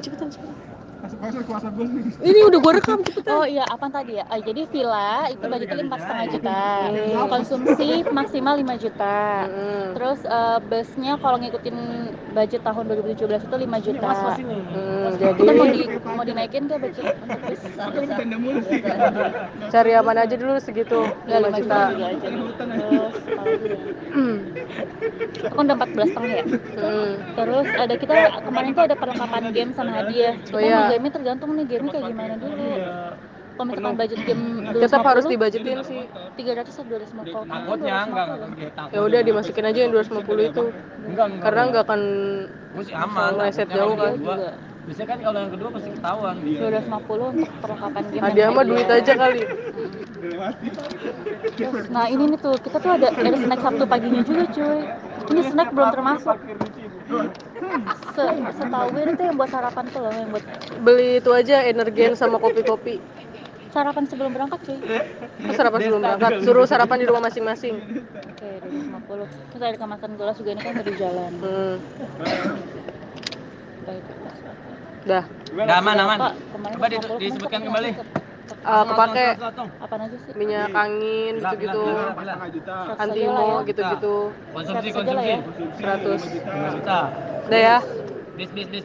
cepetan cepetan gue. ini udah gua rekam cepetan Oh iya, apa tadi ya? Ah, jadi villa itu budgetnya empat setengah juta, konsumsi maksimal 5 juta. Hmm. Terus eh, busnya kalau ngikutin budget tahun 2017 itu 5 juta. Hmm, Kita mau, jadi di, mau dinaikin ke budget untuk bus? Tenda mulu sih. cari aman aja dulu segitu Ya 5 5 juta juta aja. Terus kan udah 14 setengah ya. Hmm. Terus ada kita kemarin tuh ada perlengkapan game sama hadiah. Kita Oh, iya. mau game tergantung nih game kayak gimana dulu. Kalau misalkan budget game tetap harus 250, dibajetin sih. 300 atau 250 kalau takutnya enggak kan ya udah dimasukin aja yang 250 itu. Enggak karena nggak akan aman takutnya jauh kan. biasanya kan kalau yang kedua pasti ketahuan. 250 untuk perlengkapan game hadiah yang mah duit aja kali. Terus, nah ini nih tuh kita tuh ada ada snack Sabtu paginya juga cuy ini snack belum termasuk. Se setahu gue itu yang buat sarapan tuh loh yang buat beli itu aja energen sama kopi-kopi. sarapan sebelum berangkat cuy. Terus sarapan sebelum berangkat suruh sarapan di rumah masing-masing. Oke 250 terus ada kemasan gelas juga ini kan udah di jalan. Hmm. Baik. dah. Udah aman aman. Coba di- 250, kemarin disebutkan kembali Eh, kepake Apaan aja sih? minyak angin gitu-gitu Setengah juta. Seratus aja lah antimo ya. gitu-gitu konsumsi Seratus konsumsi. 100 5 juta udah ya bis bis bis